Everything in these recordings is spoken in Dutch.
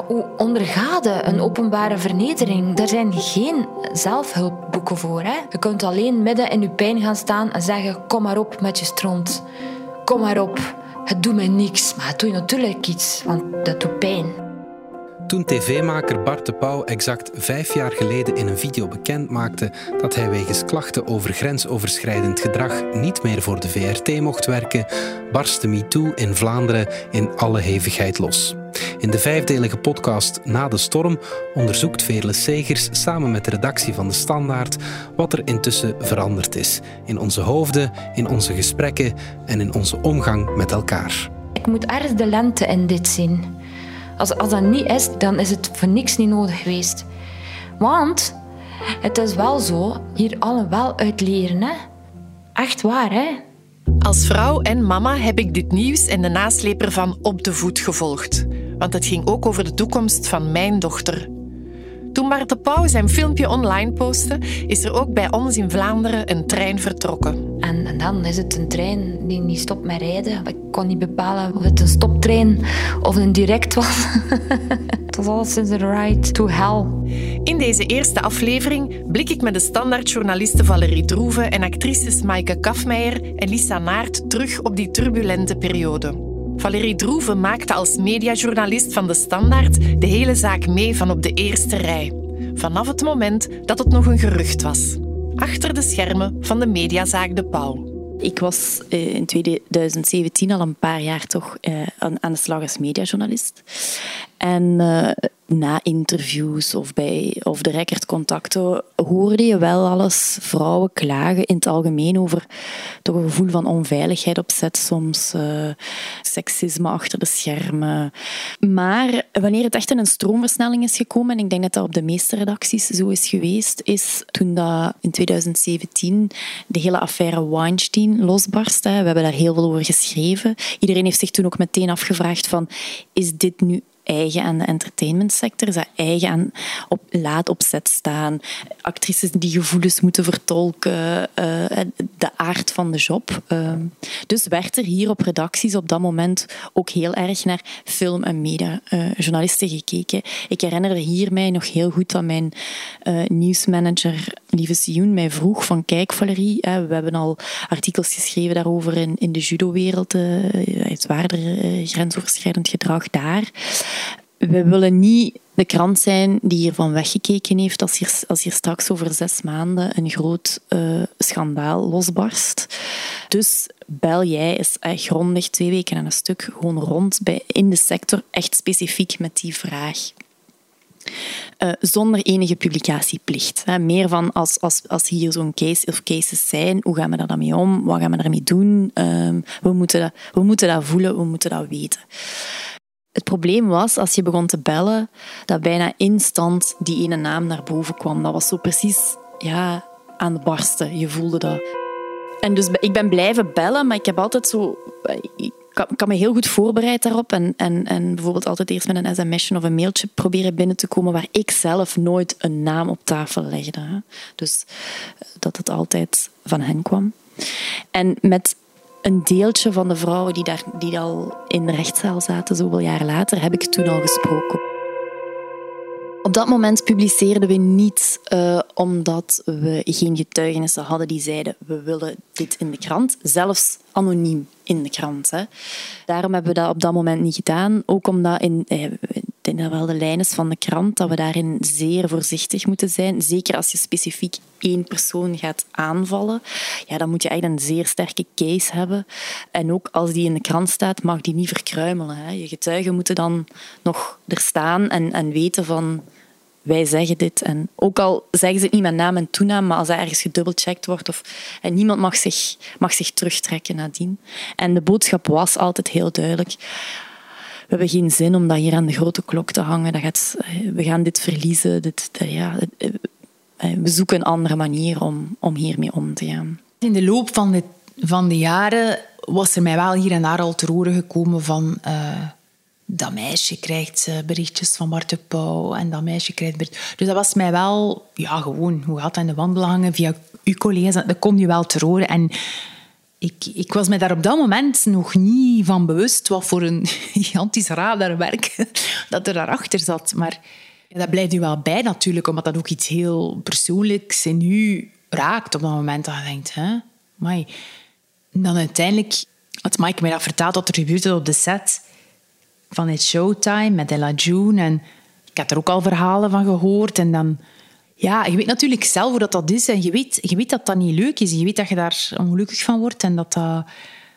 Hoe ondergaat een openbare vernedering? Daar zijn geen zelfhulpboeken voor. Hè? Je kunt alleen midden in je pijn gaan staan en zeggen: Kom maar op met je stront. Kom maar op. Het doet mij niks. Maar het doet natuurlijk iets, want dat doet pijn. Toen tv-maker Bart de Pauw exact vijf jaar geleden in een video bekend maakte dat hij wegens klachten over grensoverschrijdend gedrag niet meer voor de VRT mocht werken, barstte MeToo in Vlaanderen in alle hevigheid los. In de vijfdelige podcast Na de Storm onderzoekt Veerle Segers samen met de redactie van De Standaard wat er intussen veranderd is. In onze hoofden, in onze gesprekken en in onze omgang met elkaar. Ik moet ergens de lente in dit zien. Als, als dat niet is, dan is het voor niks niet nodig geweest. Want het is wel zo, hier allen wel uit leren. Hè? Echt waar, hè? Als vrouw en mama heb ik dit nieuws en de nasleper van op de voet gevolgd. Want het ging ook over de toekomst van mijn dochter. Toen Bart de Pauw zijn filmpje online postte, is er ook bij ons in Vlaanderen een trein vertrokken. En, en dan is het een trein die niet stopt met rijden. Ik kon niet bepalen of het een stoptrein of een direct was. het was alleszins een ride to hell. In deze eerste aflevering blik ik met de standaardjournalisten Valerie Droeven en actrices Maaike Kafmeijer en Lisa Naert terug op die turbulente periode. Valerie Droeven maakte als mediajournalist van De Standaard de hele zaak mee van op de eerste rij. Vanaf het moment dat het nog een gerucht was. Achter de schermen van de mediazaak De Pauw. Ik was eh, in 2017 al een paar jaar toch eh, aan de slag als mediajournalist. En eh, na interviews of bij of de recordcontacten hoorde je wel alles vrouwen klagen in het algemeen over toch een gevoel van onveiligheid op set soms, uh, seksisme achter de schermen. Maar wanneer het echt in een stroomversnelling is gekomen, en ik denk dat dat op de meeste redacties zo is geweest, is toen dat in 2017 de hele affaire Weinstein losbarstte. We hebben daar heel veel over geschreven. Iedereen heeft zich toen ook meteen afgevraagd van, is dit nu eigen aan de entertainmentsector, is dat eigen aan op, laat op set staan, actrices die gevoelens moeten vertolken, uh, de aard van de job. Uh, dus werd er hier op redacties op dat moment ook heel erg naar film- en mediajournalisten uh, gekeken. Ik herinner hier mij nog heel goed dat mijn nieuwsmanager, lieve Sioen, mij vroeg van kijk Valerie, we hebben al artikels geschreven daarover in, in de judo-wereld, het waarder grensoverschrijdend gedrag daar we willen niet de krant zijn die hiervan weggekeken heeft als hier, straks over zes maanden een groot uh, schandaal losbarst. Dus bel jij eens grondig twee weken en een stuk gewoon rond bij, in de sector, echt specifiek met die vraag. Uh, zonder enige publicatieplicht. Hè. Meer van als, als, als hier zo'n case of cases zijn, hoe gaan we daar dan mee om? Wat gaan we daarmee doen? Uh, we, moeten we moeten dat voelen, we moeten dat weten. Het probleem was, als je begon te bellen, dat bijna instant die ene naam naar boven kwam. Dat was zo precies ja, aan het barsten. Je voelde dat. En dus ik ben blijven bellen, maar ik heb altijd zo... Ik kan, me heel goed voorbereid daarop en, en, en bijvoorbeeld altijd eerst met een sms'je of een mailtje proberen binnen te komen waar ik zelf nooit een naam op tafel legde. Dus eh, dat het altijd van hen kwam. En met een deeltje van de vrouwen die, daar, die al in de rechtszaal zaten, zoveel jaar later, heb ik toen al gesproken. Op dat moment publiceerden we niet uh, omdat we geen getuigenissen hadden die zeiden we willen dit in de krant, zelfs anoniem in de krant. Hè. Daarom hebben we dat op dat moment niet gedaan, ook omdat in, dat wel de lijn is van de krant, dat we daarin zeer voorzichtig moeten zijn. Zeker als je specifiek één persoon gaat aanvallen, ja, dan moet je echt een zeer sterke case hebben. En ook als die in de krant staat, mag die niet verkruimelen. Hè. Je getuigen moeten dan nog er staan en, en weten van wij zeggen dit. En ook al zeggen ze het niet met naam en toenaam, maar als er ergens gedubbelcheckt wordt of en niemand mag zich, mag zich terugtrekken nadien. En de boodschap was altijd heel duidelijk hebben geen zin om dat hier aan de grote klok te hangen. Dat gaat, we gaan dit verliezen. Dit, ja, eh, we zoeken een andere manier om, om hiermee om te gaan. In de loop van de, van de jaren was er mij wel hier en daar al te horen gekomen van... Dat meisje krijgt berichtjes van Bart Pauw en dat meisje krijgt berichtjes. Dus dat was mij wel, ja, gewoon, hoe gaat het aan de wandel hangen via uw collega's, dat kon je wel te horen. En ik, ik was me daar op dat moment nog niet van bewust wat voor een gigantisch radarwerk dat er daarachter zat. Maar dat blijft u wel bij natuurlijk, omdat dat ook iets heel persoonlijks in u raakt op dat moment. Dat je denkt, hè, maar dan uiteindelijk had Mike mij dat verteld wat er gebeurde op de set van het Showtime met Ella June. En ik had er ook al verhalen van gehoord. En dan, ja, je weet natuurlijk zelf hoe dat, dat is. En je weet, je weet dat dat niet leuk is. Je weet dat je daar ongelukkig van wordt en dat dat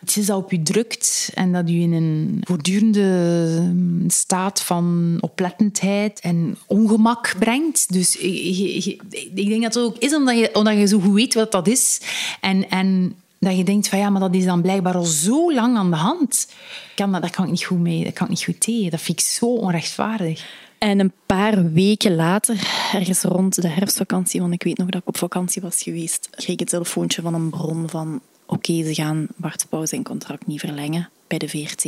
iets is dat op je drukt en dat je in een voortdurende staat van oplettendheid en ongemak brengt. Dus ik, ik denk dat het ook is omdat je, omdat je zo goed weet wat dat is. En, en dat je denkt van ja, maar dat is dan blijkbaar al zo lang aan de hand. Kan dat, dat kan ik niet goed mee, dat kan ik niet goed tegen. Dat vind ik zo onrechtvaardig. En een paar weken later, ergens rond de herfstvakantie, want ik weet nog dat ik op vakantie was geweest, kreeg ik het telefoontje van een bron van oké, ze gaan Bart Pauw zijn contract niet verlengen bij de VRT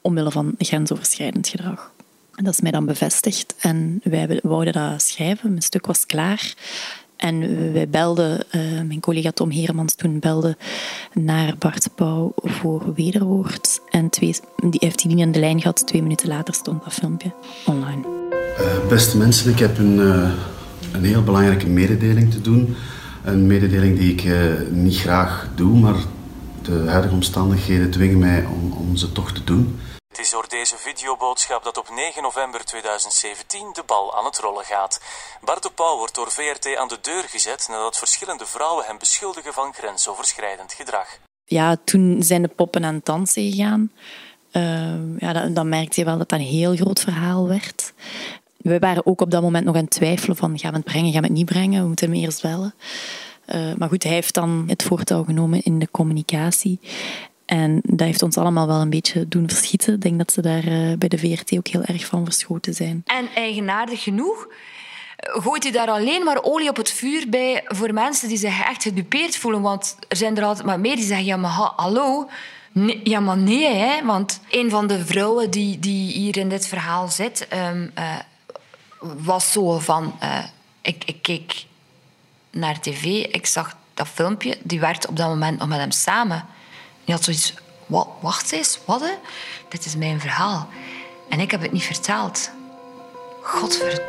omwille van grensoverschrijdend gedrag. En dat is mij dan bevestigd en wij wouden dat schrijven. Mijn stuk was klaar. En wij belden, uh, mijn collega Tom Heremans toen belde naar Bart Pauw voor wederwoord. En die heeft die niet aan de lijn gehad. Twee minuten later stond dat filmpje online. Uh, beste mensen, ik heb een, uh, een heel belangrijke mededeling te doen. Een mededeling die ik niet graag doe, maar de huidige omstandigheden dwingen mij om, om ze toch te doen. Het is door deze videoboodschap dat op 9 november 2017 de bal aan het rollen gaat. Bart de Pauw wordt door VRT aan de deur gezet nadat verschillende vrouwen hem beschuldigen van grensoverschrijdend gedrag. Ja, toen zijn de poppen aan het dansen gegaan. Uh, ja, dan, dan merkte je wel dat dat een heel groot verhaal werd. We waren ook op dat moment nog aan het twijfelen van gaan we het brengen, gaan we het niet brengen, we moeten hem eerst bellen. Uh, maar goed, hij heeft dan het voortouw genomen in de communicatie. En dat heeft ons allemaal wel een beetje doen verschieten. Ik denk dat ze daar uh, bij de VRT ook heel erg van verschoten zijn. En eigenaardig genoeg gooit hij daar alleen maar olie op het vuur bij voor mensen die zich echt gedupeerd voelen. Want er zijn er altijd maar meer die zeggen, ja maar hallo... Nee, ja, maar nee, hè. want een van de vrouwen die, die hier in dit verhaal zit, um, uh, was zo van... Ik, ik keek naar tv, ik zag dat filmpje, die werkte op dat moment nog met hem samen. Je had zoiets, wat, wacht eens, wat? Hè? Dit is mijn verhaal. En ik heb het niet verteld. Godver...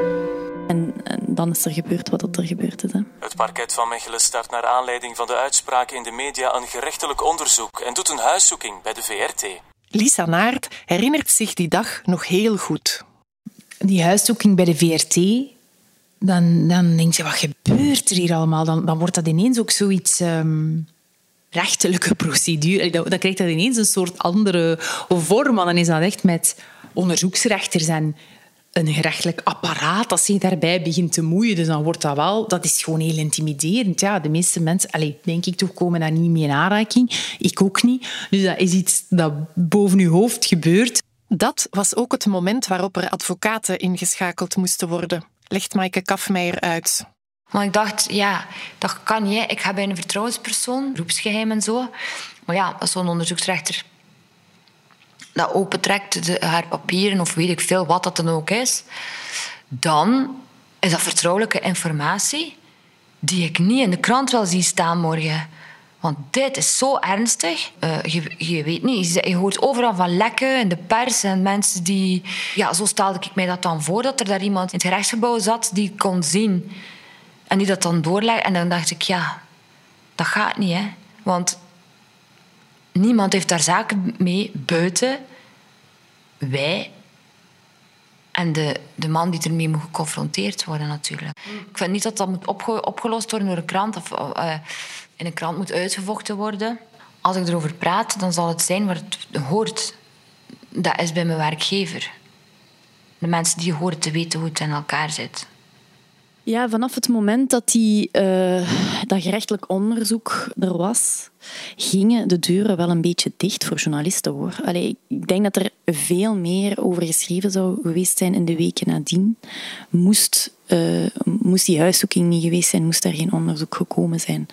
En, en, dan is er gebeurd wat er gebeurd is. Hè. Het parket van Mechelen start naar aanleiding van de uitspraken in de media een gerechtelijk onderzoek en doet een huiszoeking bij de VRT. Lisa Naert herinnert zich die dag nog heel goed. Die huiszoeking bij de VRT, dan, dan denk je, wat gebeurt er hier allemaal? Dan, dan wordt dat ineens ook zoiets... Um rechtelijke procedure. Dan, krijgt dat ineens een soort andere vorm. Dan is dat echt met onderzoeksrechters en een gerechtelijk apparaat dat zich daarbij begint te moeien. Dus dan wordt dat wel... Dat is gewoon heel intimiderend. Ja, de meeste mensen, allez, denk ik toch, komen daar niet mee in aanraking. Ik ook niet. Dus dat is iets dat boven uw hoofd gebeurt. Dat was ook het moment waarop er advocaten ingeschakeld moesten worden, legt Maaike Kafmeijer uit. Want ik dacht, ja, dat kan niet. Ik ga bij een vertrouwenspersoon, beroepsgeheim en zo. Maar ja, als zo'n onderzoeksrechter dat opentrekt, de, haar papieren of weet ik veel wat dat dan ook is, dan is dat vertrouwelijke informatie die ik niet in de krant wil zien staan morgen. Want dit is zo ernstig. Uh, je, je, weet niet, je hoort overal van lekken in de pers en mensen die... Ja, zo stelde ik mij dat dan voor, dat er daar iemand in het gerechtsgebouw zat die kon zien en die dat dan doorleggen. En dan dacht ik, ja, dat gaat niet, hè. Want niemand heeft daar zaken mee buiten wij en de, de man die ermee moet geconfronteerd worden, natuurlijk. Ik vind niet dat dat moet opgelost worden door een krant of uh, in een krant moet uitgevochten worden. Als ik erover praat, dan zal het zijn waar het hoort. Dat is bij mijn werkgever. De mensen die horen te weten hoe het in elkaar zit. Ja, vanaf het moment dat die, uh, dat gerechtelijk onderzoek er was, gingen de deuren wel een beetje dicht voor journalisten. Hoor. Allee, ik denk dat er veel meer over geschreven zou geweest zijn in de weken nadien. Moest uh, moest die huiszoeking niet geweest zijn, moest er geen onderzoek gekomen zijn.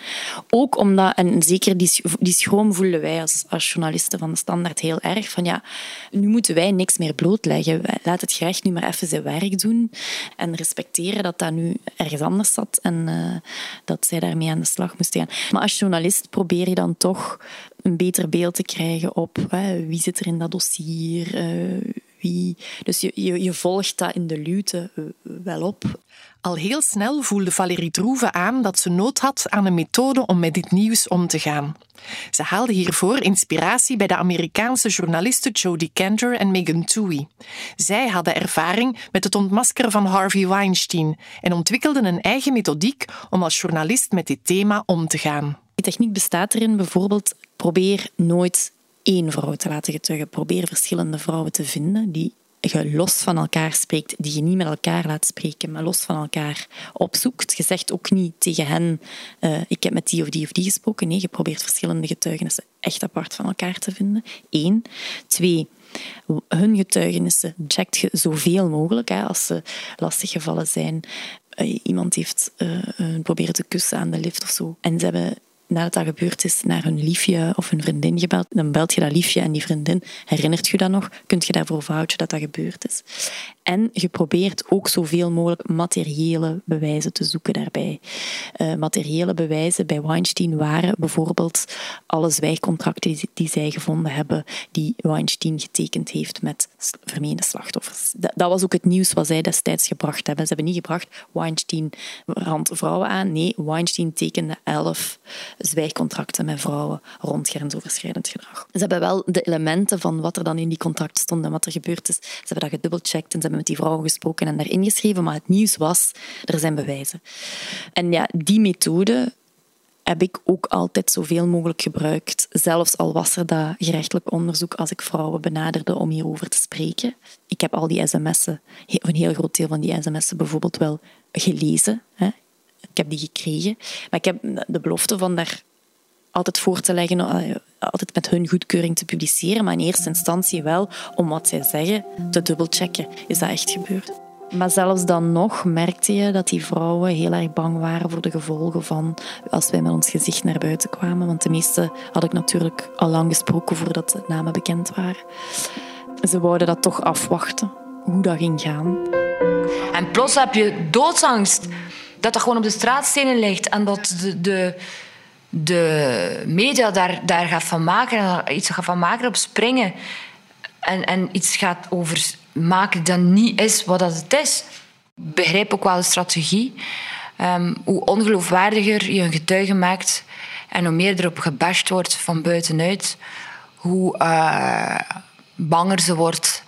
Ook omdat, en zeker die, schroom voelden wij als, als journalisten van de Standaard heel erg, van ja, nu moeten wij niks meer blootleggen. Laat het gerecht nu maar even zijn werk doen en respecteren dat dat nu ergens anders zat en uh, dat zij daarmee aan de slag moesten gaan. Maar als journalist probeer je dan toch een beter beeld te krijgen op hè, wie zit er in dat dossier, uh, wie... Dus je, je, je volgt dat in de lute wel op. Al heel snel voelde Valérie Droeve aan dat ze nood had aan een methode om met dit nieuws om te gaan. Ze haalde hiervoor inspiratie bij de Amerikaanse journalisten Jodie Cantor en Megan Twohey. Zij hadden ervaring met het ontmaskeren van Harvey Weinstein en ontwikkelden een eigen methodiek om als journalist met dit thema om te gaan. Die techniek bestaat erin bijvoorbeeld probeer nooit één vrouw te laten getuigen. Probeer verschillende vrouwen te vinden die je los van elkaar spreekt, die je niet met elkaar laat spreken, maar los van elkaar opzoekt. Je zegt ook niet tegen hen, uh, ik heb met die of die of die gesproken. Nee, je probeert verschillende getuigenissen echt apart van elkaar te vinden. Eén. Twee, hun getuigenissen checkt je zoveel mogelijk. Hè, als ze lastig gevallen zijn, uh, iemand heeft uh, proberen te kussen aan de lift of zo. En ze hebben nadat dat gebeurd is, naar hun liefje of hun vriendin gebeld. Dan belt je dat liefje en die vriendin herinnert je dat nog. Kunt je daarvoor vouchen dat dat gebeurd is. En je probeert ook zoveel mogelijk materiële bewijzen te zoeken daarbij. Uh, materiële bewijzen bij Weinstein waren bijvoorbeeld alle zwijgcontracten die, zij gevonden hebben, die Weinstein getekend heeft met vermeende slachtoffers. Dat, dat, was ook het nieuws wat zij destijds gebracht hebben. Ze hebben niet gebracht Weinstein rand vrouwen aan. Nee, Weinstein tekende elf zwijgcontracten met vrouwen rond grensoverschrijdend gedrag. Ze hebben wel de elementen van wat er dan in die contracten stond en wat er gebeurd is. Ze hebben dat gedubbelcheckt en ze hebben met die vrouwen gesproken en daarin geschreven. Maar het nieuws was, er zijn bewijzen. En ja, die methode heb ik ook altijd zoveel mogelijk gebruikt. Zelfs al was er dat gerechtelijk onderzoek als ik vrouwen benaderde om hierover te spreken. Ik heb al die sms'en, een heel groot deel van die sms'en bijvoorbeeld wel gelezen. Hè. Ik heb die gekregen. Maar ik heb de belofte van daar altijd voor te leggen, eh, altijd met hun goedkeuring te publiceren, maar in eerste instantie wel om wat zij zeggen te dubbelchecken. Is dat echt gebeurd? Maar zelfs dan nog merkte je dat die vrouwen heel erg bang waren voor de gevolgen van als wij met ons gezicht naar buiten kwamen. Want de meeste had ik natuurlijk al lang gesproken voordat de namen bekend waren. Ze wouden dat toch afwachten, hoe dat ging gaan. En plots heb je doodsangst dat dat gewoon op de straatstenen ligt en dat de, de, de media daar, daar gaat van maken en iets gaat van maken op springen en, en iets gaat over maken dat niet is wat dat het is. Begrijp ook wel de strategie. Um, hoe ongeloofwaardiger je een getuige maakt en hoe meer erop gebashed wordt van buitenuit, hoe uh, banger ze wordt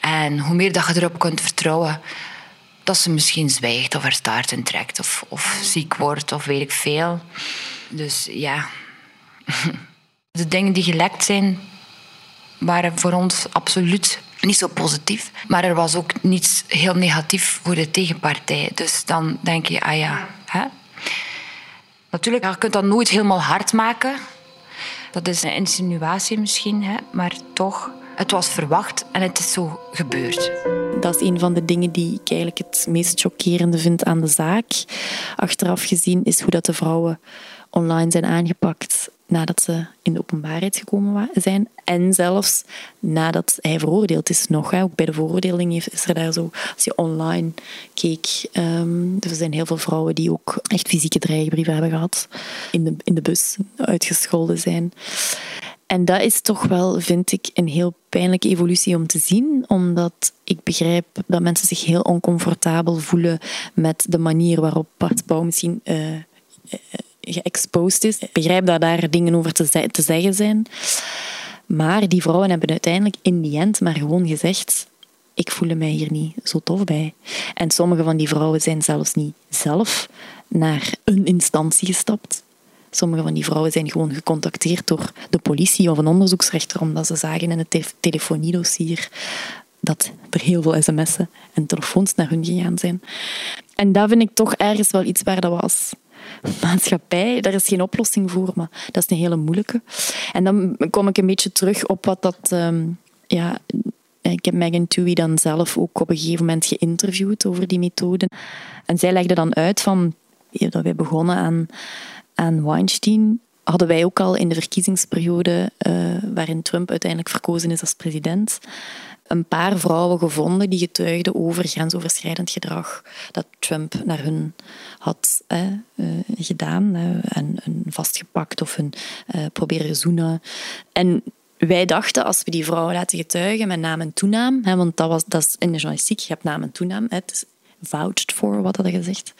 en hoe meer dat je erop kunt vertrouwen dat ze misschien zwijgt of haar staart intrekt of, of ziek wordt of weet ik veel. Dus ja, de dingen die gelekt zijn, waren voor ons absoluut niet zo positief. Maar er was ook niets heel negatief voor de tegenpartij. Dus dan denk je, ah ja. Hè? Natuurlijk, je kunt dat nooit helemaal hard maken. Dat is een insinuatie misschien, hè? maar toch het was verwacht en het is zo gebeurd. Dat is een van de dingen die ik eigenlijk het meest chockerende vind aan de zaak. Achteraf gezien is hoe dat de vrouwen online zijn aangepakt nadat ze in de openbaarheid gekomen zijn. En zelfs nadat hij veroordeeld is nog. Ook bij de veroordeling is er daar zo, als je online keek, um, er zijn heel veel vrouwen die ook echt fysieke dreigbrieven hebben gehad. In de, in de bus uitgescholden zijn. En dat is toch wel, vind ik, een heel pijnlijke evolutie om te zien, omdat ik begrijp dat mensen zich heel oncomfortabel voelen met de manier waarop Bart Pauw misschien uh, geëxposed is. Ik begrijp dat daar dingen over te, te zeggen zijn. Maar die vrouwen hebben uiteindelijk in die end maar gewoon gezegd ik voel mij hier niet zo tof bij. En sommige van die vrouwen zijn zelfs niet zelf naar een instantie gestapt. Sommige van die vrouwen zijn gewoon gecontacteerd door de politie of een onderzoeksrechter omdat ze zagen in het telefoniedossier dat er heel veel sms'en en telefoons naar hun gegaan zijn. En dat vind ik toch ergens wel iets waar dat we als maatschappij, daar is geen oplossing voor, maar dat is een hele moeilijke. En dan kom ik een beetje terug op wat dat... Um, ja, ik heb Megan Twohey dan zelf ook op een gegeven moment geïnterviewd over die methode. En zij legde dan uit van, dat wij begonnen aan aan Weinstein hadden wij ook al in de verkiezingsperiode uh, waarin Trump uiteindelijk verkozen is als president, een paar vrouwen gevonden die getuigden over grensoverschrijdend gedrag dat Trump naar hun had eh, gedaan en, en, vastgepakt of hun uh, proberen zoenen. En wij dachten, als we die vrouwen laten getuigen met naam en toenaam, hè, want dat, was, dat is in de journalistiek, je hebt naam en toenaam, hè, het is vouched for, wat hadden gezegd,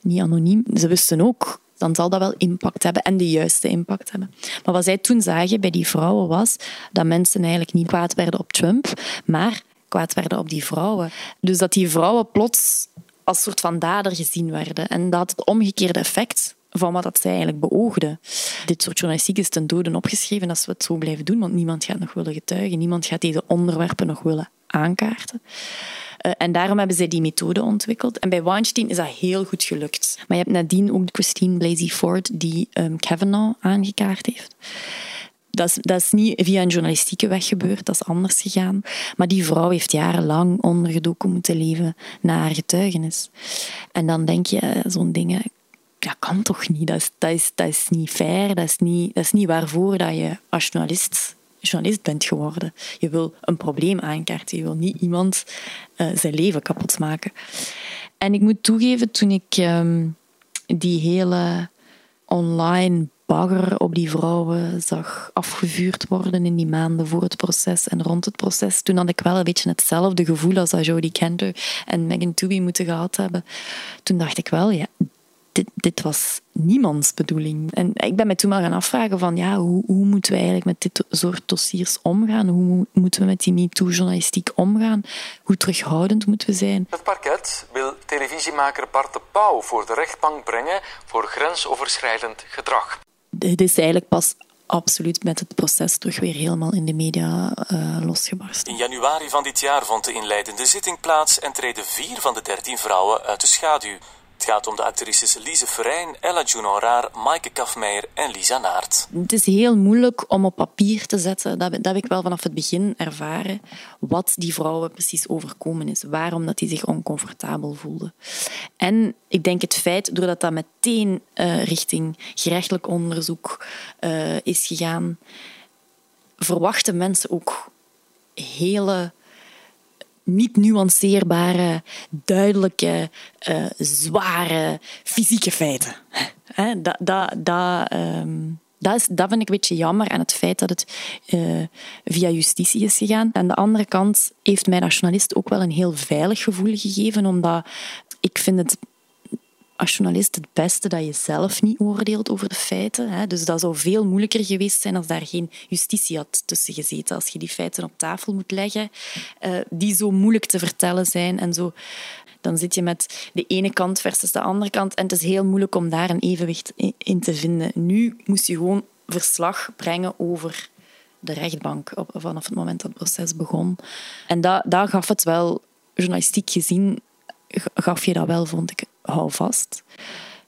niet anoniem. Ze wisten ook dan zal dat wel impact hebben en de juiste impact hebben. Maar wat zij toen zagen bij die vrouwen was dat mensen eigenlijk niet kwaad werden op Trump, maar kwaad werden op die vrouwen. Dus dat die vrouwen plots als soort van dader gezien werden. En dat had het omgekeerde effect van wat dat zij eigenlijk beoogden. Dit soort journalistiek is ten dode opgeschreven als we het zo blijven doen, want niemand gaat nog willen getuigen, niemand gaat deze onderwerpen nog willen aankaarten. Uh, en daarom hebben zij die methode ontwikkeld. En bij Weinstein is dat heel goed gelukt. Maar je hebt nadien ook Christine Blasey Ford, die um, Kavanaugh aangekaart heeft. Dat is, dat niet via een journalistieke weg gebeurd, dat is anders gegaan. Maar die vrouw heeft jarenlang ondergedoken moeten leven na haar getuigenis. En dan denk je, eh, zo'n dingen dat kan toch niet? Dat is, dat, is, dat is niet fair, dat is niet, dat is niet waarvoor dat je als journalist journalist bent geworden. Je wil een probleem aankaarten. Je wil niet iemand uh, zijn leven kapot maken. En ik moet toegeven, toen ik um, die hele online bagger op die vrouwen zag afgevuurd worden in die maanden voor het proces en rond het proces, toen had ik wel een beetje hetzelfde gevoel als dat Jodie Kenter en Megan Toohey moeten gehad hebben. Toen dacht ik wel, ja, dit, dit, was niemands bedoeling. En ik ben me toen maar gaan afvragen van ja, hoe, hoe moeten we eigenlijk met dit soort dossiers omgaan? Hoe moeten we met die MeToo-journalistiek omgaan? Hoe terughoudend moeten we zijn? Het parket wil televisiemaker Bart de Pauw voor de rechtbank brengen voor grensoverschrijdend gedrag. Dit is eigenlijk pas absoluut met het proces terug weer helemaal in de media uh, losgebarsten. In januari van dit jaar vond de inleidende zitting plaats en treden vier van de dertien vrouwen uit de schaduw. Het gaat om de actrices Lise Verijn, Ella Juno Raar, Maaike Kafmeijer en Lisa Naert. Het is heel moeilijk om op papier te zetten, dat, dat heb ik wel vanaf het begin ervaren, wat die vrouwen precies overkomen is. Waarom dat die zich oncomfortabel voelden. En ik denk het feit, doordat dat meteen uh, richting gerechtelijk onderzoek uh, is gegaan, verwachten mensen ook hele niet nuanceerbare, duidelijke, uh, zware fysieke feiten. dat, dat, dat, um, dat, is, dat vind ik een beetje jammer aan het feit dat het uh, via justitie is gegaan. Aan de andere kant heeft mij als journalist ook wel een heel veilig gevoel gegeven, omdat ik vind het als journalist het beste dat je zelf niet oordeelt over de feiten. Hè. Dus dat zou veel moeilijker geweest zijn als daar geen justitie had tussen gezeten. Als je die feiten op tafel moet leggen, uh, die zo moeilijk te vertellen zijn en zo dan zit je met de ene kant versus de andere kant. En het is heel moeilijk om daar een evenwicht in te vinden. Nu moest je gewoon verslag brengen over de rechtbank vanaf het moment dat het proces begon. En dat, dat gaf het wel, journalistiek gezien, gaf je dat wel, vond ik, hou vast.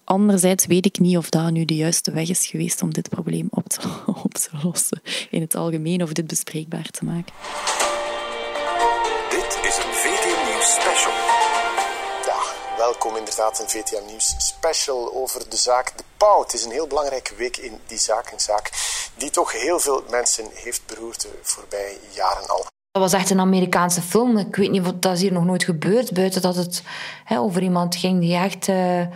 Anderzijds weet ik niet of dat nu de juiste weg is geweest om dit probleem op te, op te lossen in het algemeen of dit bespreekbaar te maken. Dit is een VTM Nieuws special. Ja, welkom inderdaad in VTM Nieuws special over de zaak De Pauw. Het is een heel belangrijke week in die zaak, een zaak die toch heel veel mensen heeft beroerd de voorbije jaren al. Dat was echt een Amerikaanse film. Ik weet niet dat hier nog nooit gebeurd, buiten dat het hè, over iemand ging die echt... Uh,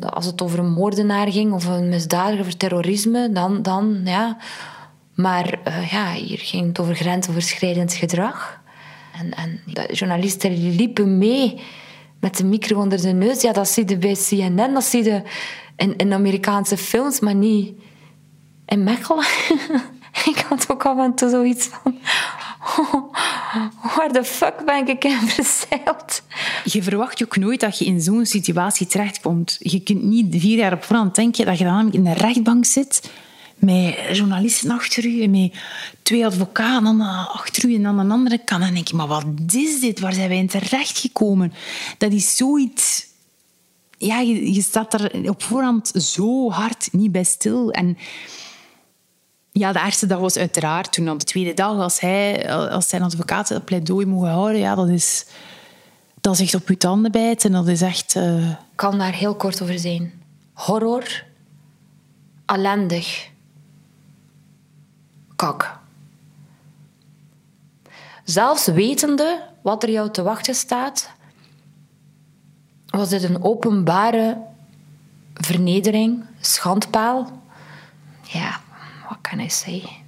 als het over een moordenaar ging of een misdadiger of terrorisme, dan, dan ja. Maar uh, ja, hier ging het over grensoverschrijdend gedrag. En, en journalisten liepen mee met de micro onder de neus. Ja, dat zie je bij CNN, dat zie je in, in Amerikaanse films, maar niet in Mechelen. ik had ook af en toe zoiets van... waar de fuck ben ik in verzeild? Je verwacht ook nooit dat je in zo'n situatie terechtkomt. Je kunt niet vier jaar op voorhand denken dat je dan in de rechtbank zit met journalisten achter u met twee advocaten achter u en aan de andere kant. En dan denk je, maar wat is dit? Waar zijn wij in terechtgekomen? Dat is zoiets... Ja, je, je staat er op voorhand zo hard niet bij stil. En ja, de eerste dag was uiteraard toen op de tweede dag, als hij als zijn advocaat het pleidooi mogen houden, ja, dat is, dat is echt op je tanden bijten. Dat is echt... Uh... Ik kan daar heel kort over zijn. Horror. ellendig. Kak. Zelfs wetende wat er jou te wachten staat, was dit een openbare vernedering, schandpaal. Ja,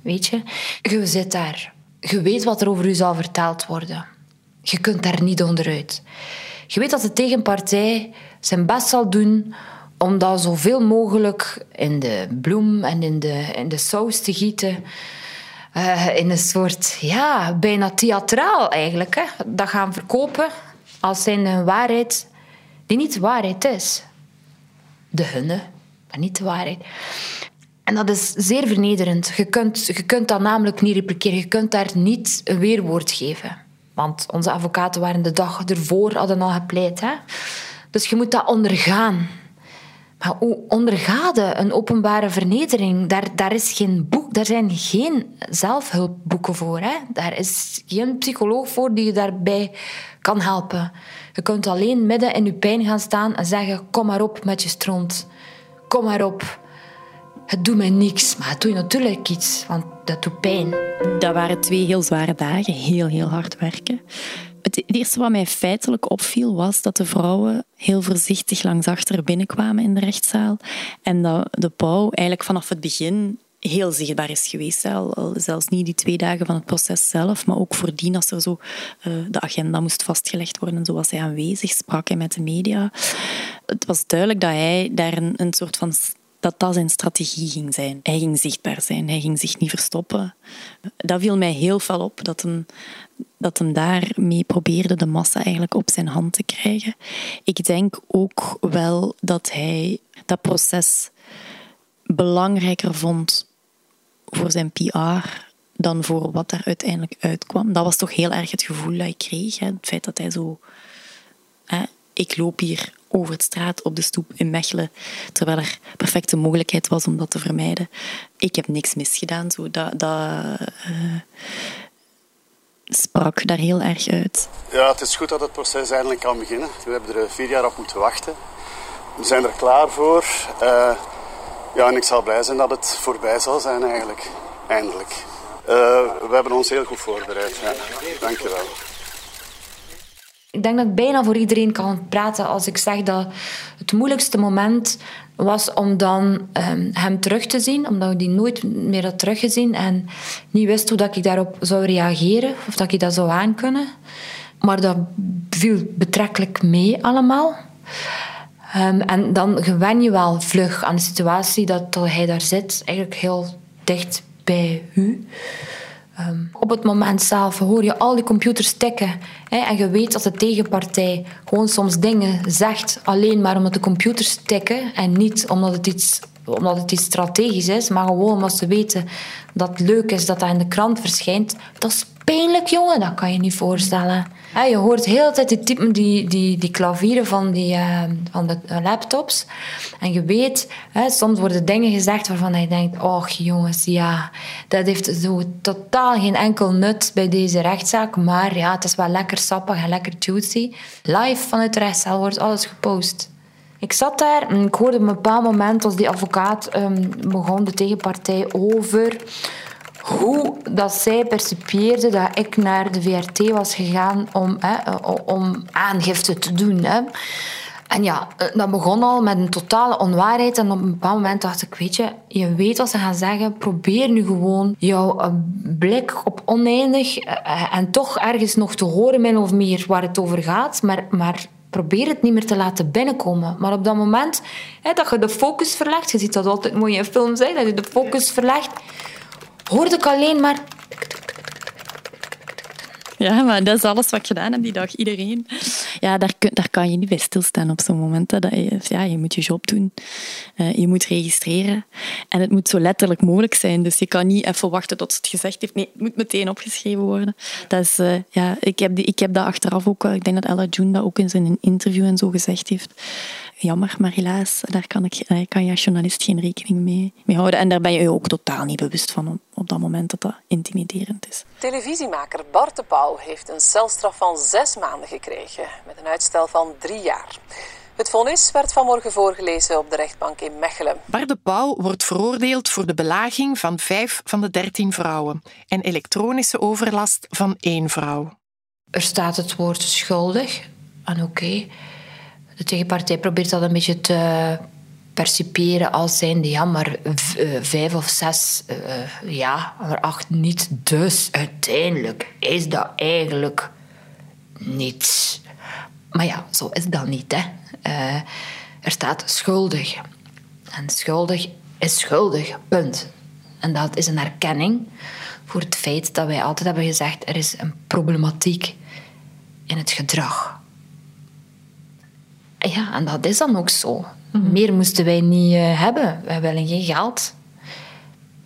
Weet je, je zit daar. Je weet wat er over u zal verteld worden. Je kunt daar niet onderuit. Je weet dat de tegenpartij zijn best zal doen om dat zoveel mogelijk in de bloem en in de, in de saus te gieten. Uh, in een soort, ja, bijna theatraal eigenlijk. Hè? Dat gaan verkopen als zijn een waarheid die niet de waarheid is. De hunne, maar niet de waarheid. En dat is zeer vernederend. Je kunt, je kunt dat namelijk niet repliceren. Je kunt daar niet een weerwoord geven. Want onze advocaten waren de dag ervoor hadden al gepleit. Hè? Dus je moet dat ondergaan. Maar hoe ondergaat een openbare vernedering? Daar, daar, is geen boek, daar zijn geen zelfhulpboeken voor. Hè? Daar is geen psycholoog voor die je daarbij kan helpen. Je kunt alleen midden in je pijn gaan staan en zeggen: Kom maar op met je stront. Kom maar op. Het doet mij niks, maar het doet natuurlijk iets, want dat doet pijn. Dat waren twee heel zware dagen, heel, heel hard werken. Het eerste wat mij feitelijk opviel was dat de vrouwen heel voorzichtig langs achter binnenkwamen in de rechtszaal en dat de pauw eigenlijk vanaf het begin heel zichtbaar is geweest. Al, zelfs niet die twee dagen van het proces zelf, maar ook voordien als er zo uh, de agenda moest vastgelegd worden. En zo hij aanwezig, sprak hij met de media. Het was duidelijk dat hij daar een, een soort van dat dat zijn strategie ging zijn. Hij ging zichtbaar zijn, hij ging zich niet verstoppen. Dat viel mij heel veel op, dat hem, dat hem daarmee probeerde de massa eigenlijk op zijn hand te krijgen. Ik denk ook wel dat hij dat proces belangrijker vond voor zijn PR dan voor wat er uiteindelijk uitkwam. Dat was toch heel erg het gevoel dat ik kreeg. Hè? Het feit dat hij zo... Hè, ik loop hier over het straat op de stoep in Mechelen, terwijl er perfecte mogelijkheid was om dat te vermijden. Ik heb niks misgedaan. Zo, dat dat uh, sprak daar heel erg uit. Ja, het is goed dat het proces eindelijk kan beginnen. We hebben er vier jaar op moeten wachten. We zijn er klaar voor. Uh, ja, en ik zal blij zijn dat het voorbij zal zijn eigenlijk. Eindelijk. We hebben ons heel goed voorbereid. Ja. Dank je wel. Ik denk dat ik bijna voor iedereen kan praten als ik zeg dat het moeilijkste moment was om dan um, hem terug te zien, omdat ik die nooit meer had teruggezien en niet wist hoe dat ik daarop zou reageren of dat ik dat zou aankunnen. Maar dat viel betrekkelijk mee allemaal. Um, en dan gewen je wel vlug aan de situatie dat hij daar zit, eigenlijk heel dicht bij u. Ehm, op het moment zelf hoor je al die computers tikken. Hè, en je weet dat de tegenpartij gewoon soms dingen zegt alleen maar omdat de computers tikken. En niet omdat het iets, omdat het iets strategisch is, maar gewoon omdat ze weten dat het leuk is dat dat in de krant verschijnt. Dat is pijnlijk, jongen. Dat kan je niet voorstellen je hoort heel de tijd die typen, die, die, die klavieren van, die, uh, van de laptops. En je weet, soms worden dingen gezegd waarvan je denkt... Och jongens, ja, dat heeft zo totaal geen enkel nut bij deze rechtszaak. Maar ja, het is wel lekker sappig en lekker juicy. Live vanuit de rechtszaal wordt alles gepost. Ik zat daar en ik hoorde op een bepaald moment als die advocaat um, begon de tegenpartij over hoe dat zij percipieerde dat ik naar de VRT was gegaan om, hè, om aangifte te doen. Hè. En ja, dat begon al met een totale onwaarheid. En op een bepaald moment dacht ik, weet je, je weet wat ze gaan zeggen. Probeer nu gewoon jouw eh, blik op oneindig eh, en toch ergens nog te horen min of meer waar het over gaat. Maar, maar probeer het niet meer te laten binnenkomen. Maar op dat moment hè, dat je de focus verlegt, je ziet dat altijd mooi in films, hè, dat je de focus verlegt hoorde ik alleen maar... Ja, maar dat is alles wat ik gedaan heb die dag. Iedereen. Ja, daar, kun, daar kan je niet bij stilstaan op zo'n moment. Dat je, ja, je moet je job doen. Uh, je moet registreren. En het moet zo letterlijk mogelijk zijn. Dus je kan niet even wachten tot het gezegd heeft. Nee, het moet meteen opgeschreven worden. Dat is, uh, ja, ik, heb die, ik heb dat achteraf ook... Ik denk dat Ella June dat ook in zijn interview en zo gezegd heeft jammer, maar helaas, daar kan, ik, daar kan je als journalist geen rekening mee, mee houden. En daar ben je je ook totaal niet bewust van op, op dat moment dat dat intimiderend is. Televisiemaker Bart de Pauw heeft een celstraf van zes maanden gekregen, met een uitstel van drie jaar. Het vonnis werd vanmorgen voorgelezen op de rechtbank in Mechelen. Bart de Pauw wordt veroordeeld voor de belaging van vijf van de dertien vrouwen en elektronische overlast van één vrouw. Er staat het woord schuldig. En oké, de tegenpartij probeert dat een beetje te perciperen als zijnde ja, maar eh, vijf of zes, uh, ja, maar acht niet. Dus uiteindelijk is dat eigenlijk niets. Maar ja, zo is dat niet. Hè. Uh, er staat schuldig. En schuldig is schuldig, punt. En dat is een erkenning voor het feit dat wij altijd hebben gezegd er is een problematiek in het gedrag. Ja, en dat is dan ook zo. Mhm. Meer moesten wij niet uh, hebben. Wij willen geen geld.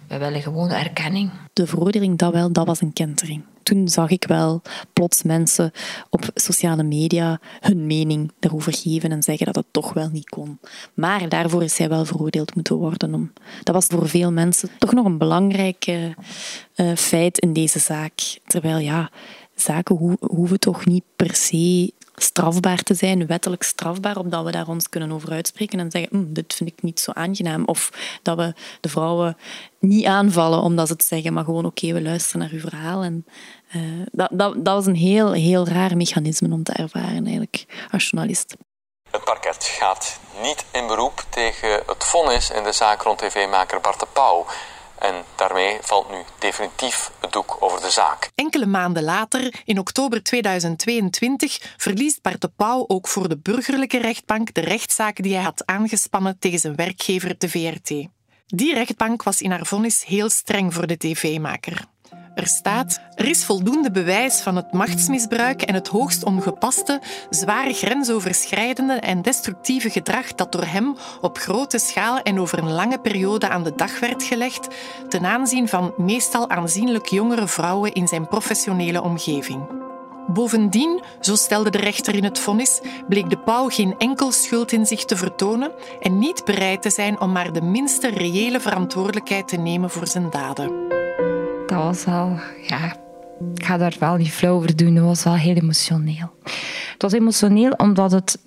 Wij willen gewoon erkenning. De veroordeling, dat wel, dat was een kentering. Toen zag ik wel plots mensen op sociale media hun mening daarover geven en zeggen dat het toch wel niet kon. Maar daarvoor is zij wel veroordeeld moeten worden. Om, dat was voor veel mensen toch nog een belangrijk uh, feit in deze zaak. Terwijl ja, zaken ho hoeven toch niet per se strafbaar te zijn, wettelijk strafbaar, omdat we daar ons kunnen over uitspreken en zeggen, hm, dit vind ik niet zo aangenaam. Of dat we de vrouwen niet aanvallen omdat ze het zeggen, maar gewoon oké, we luisteren naar uw verhaal. En, uh, dat, dat, dat was een heel, heel raar mechanisme om te ervaren eigenlijk als journalist. Het parket gaat niet in beroep tegen het vonnis in de zaak rond tv-maker Bart de Pauw. En daarmee valt nu definitief het doek over de zaak. Enkele maanden later, in oktober 2022, verliest Bart de Pauw ook voor de burgerlijke rechtbank de rechtszaak die hij had aangespannen tegen zijn werkgever, de VRT. Die rechtbank was in haar vonnis heel streng voor de tv-maker. Er staat: er is voldoende bewijs van het machtsmisbruik en het hoogst ongepaste, zware grensoverschrijdende en destructieve gedrag dat door hem op grote schaal en over een lange periode aan de dag werd gelegd, ten aanzien van meestal aanzienlijk jongere vrouwen in zijn professionele omgeving. Bovendien, zo stelde de rechter in het vonnis, bleek de pauw geen enkel schuld in zich te vertonen en niet bereid te zijn om maar de minste reële verantwoordelijkheid te nemen voor zijn daden dat was wel, ja, ik ga daar wel niet flauw over doen. Dat was wel heel emotioneel. Het was emotioneel omdat het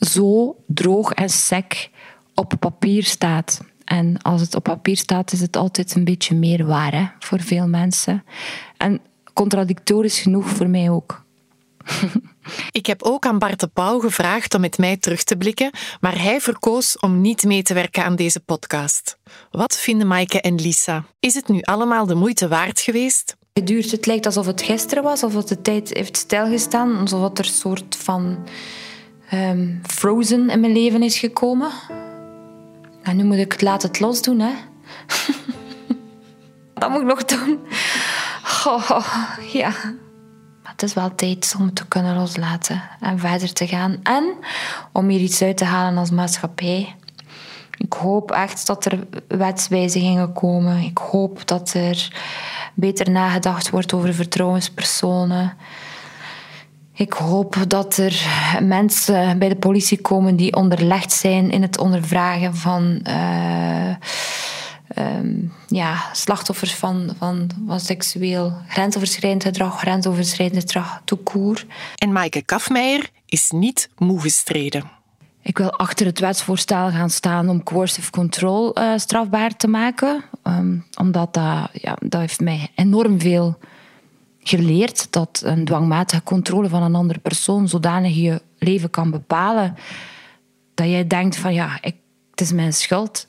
zo droog en sec op papier staat. En als het op papier staat, is het altijd een beetje meer waar voor veel mensen. En contradictorisch genoeg voor mij ook. Ik heb ook aan Bart de Pauw gevraagd om met mij terug te blikken, maar hij verkoos om niet mee te werken aan deze podcast. Wat vinden Maaike en Lisa? Is het nu allemaal de moeite waard geweest? Het duurt, het lijkt alsof het gisteren was, alsof de tijd heeft stilgestaan, alsof er een soort van um, frozen in mijn leven is gekomen. En nu moet ik het laten het los doen, hè. Dat moet ik nog doen. Oh, ja het is wel tijd om het te kunnen loslaten en verder te gaan. En om hier iets uit te halen als maatschappij. Ik hoop echt dat er wetswijzigingen komen. Ik hoop dat er beter nagedacht wordt over vertrouwenspersonen. Ik hoop dat er mensen bij de politie komen die onderlegd zijn in het ondervragen van. Uh, um, ja, slachtoffers van, van, van seksueel grensoverschrijdend gedrag, grensoverschrijdend gedrag, toekoer. En Maaike Kafmeijer is niet moe gestreden. Ik wil achter het wetsvoorstel gaan staan om coercive control uh, strafbaar te maken. Um, omdat dat, ja, dat heeft mij enorm veel geleerd. Dat een dwangmatige controle van een andere persoon zodanig je leven kan bepalen. Dat jij denkt van ja, ik, het is mijn schuld.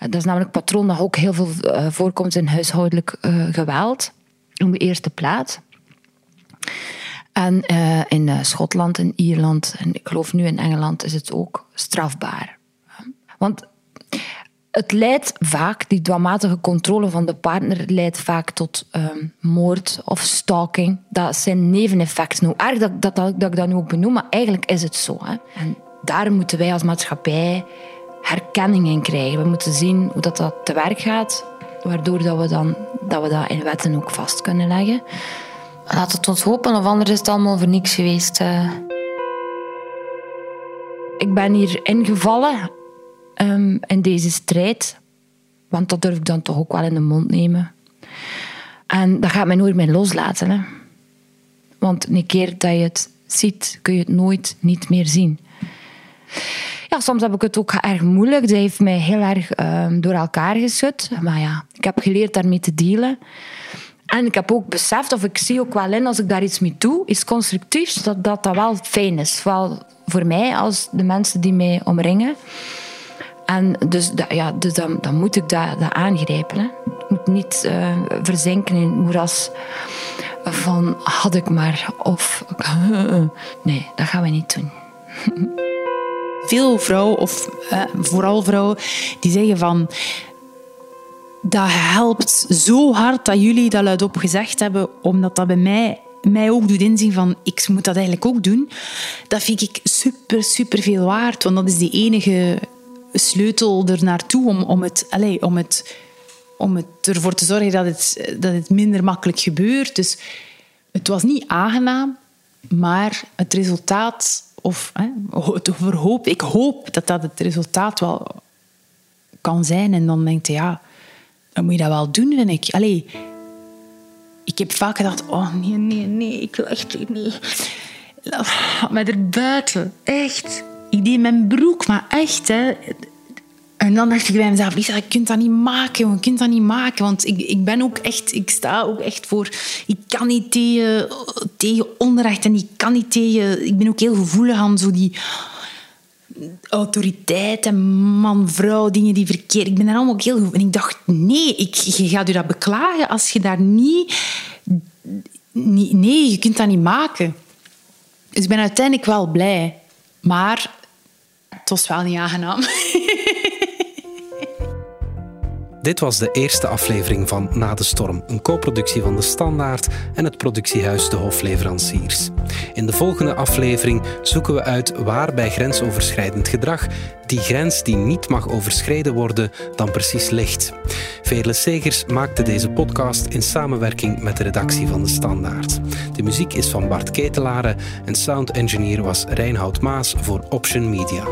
Dat is namelijk patroon dat ook heel veel eh, voorkomt in huishoudelijk uh, geweld. In de eerste plaats. En in Schotland en Ierland, en ik geloof nu in Engeland, is het ook strafbaar. Want het leidt vaak, die dwangmatige controle van de partner leidt vaak tot um, moord of stalking. Dat zijn neveneffecten. Hoe erg dat, dat, dat, dat ik dat nu ook benoem, maar eigenlijk is het zo. Hè. En daar moeten wij als maatschappij herkenning in krijgen. We moeten zien hoe dat, dat te werk gaat, waardoor dat we, dan, dat we dat in wetten ook vast kunnen leggen. Laat het ons hopen, of anders is het allemaal voor niks geweest. Uh. Ik ben hier ingevallen um, in deze strijd, want dat durf ik dan toch ook wel in de mond nemen. En dat gaat mij nooit meer loslaten. Hè. Want een keer dat je het ziet, kun je het nooit niet meer zien. Ja, soms heb ik het ook erg moeilijk. Dat heeft mij heel erg ehm, door elkaar geschud. Maar ja, ik heb geleerd daarmee te dealen. En ik heb ook beseft, of ik zie ook wel in als ik daar iets mee doe, iets constructiefs, dat dat, wel fijn is. Vooral voor mij als de mensen die mij omringen. En dus, ja, dus dan, dan moet ik dat, dat aangrijpen. Hè. Ik moet niet uh, verzinken in het moeras van had ik maar of... Nee, dat gaan we niet doen. Veel vrouwen, of eh, vooral vrouwen, die zeggen van... Dat helpt zo hard dat jullie dat luidop gezegd hebben, omdat dat bij mij mij ook doet inzien van ik moet dat eigenlijk ook doen, dat vind ik super, super veel waard. Want dat is de enige sleutel er naartoe om, om, het, allez, om, het, om het ervoor te zorgen dat het, dat het minder makkelijk gebeurt. Dus het was niet aangenaam, maar het resultaat, of verhoop, ik hoop dat dat het resultaat wel kan zijn. En dan denk je, ja, dan moet je dat wel doen, vind ik. Allee, ik heb vaak gedacht, oh nee, nee, nee, ik wil echt niet. Laat mij er buiten, echt. Ik deed mijn broek, maar echt, hè. En dan dacht ik bij mezelf, Lisa, je kunt dat niet maken, je kunt dat niet maken. Want ik, ik ben ook echt, ik sta ook echt voor, ik kan niet tegen, tegen onrecht en ik kan niet tegen, ik ben ook heel gevoelig aan zo die autoriteit en man-vrouw, dingen die verkeerd. Ik ben daar allemaal ook heel goed. En ik dacht, nee, ik, je gaat je dat beklagen als je daar niet, niet... Nee, je kunt dat niet maken. Dus ik ben uiteindelijk wel blij. Maar het was wel niet aangenaam. Dit was de eerste aflevering van Na de Storm, een co-productie van De Standaard en het productiehuis De Hofleveranciers. In de volgende aflevering zoeken we uit waar bij grensoverschrijdend gedrag die grens die niet mag overschreden worden dan precies ligt. Veerle Segers maakte deze podcast in samenwerking met de redactie van De Standaard. De muziek is van Bart Ketelaren en sound engineer was Reinhoud Maas voor Option Media.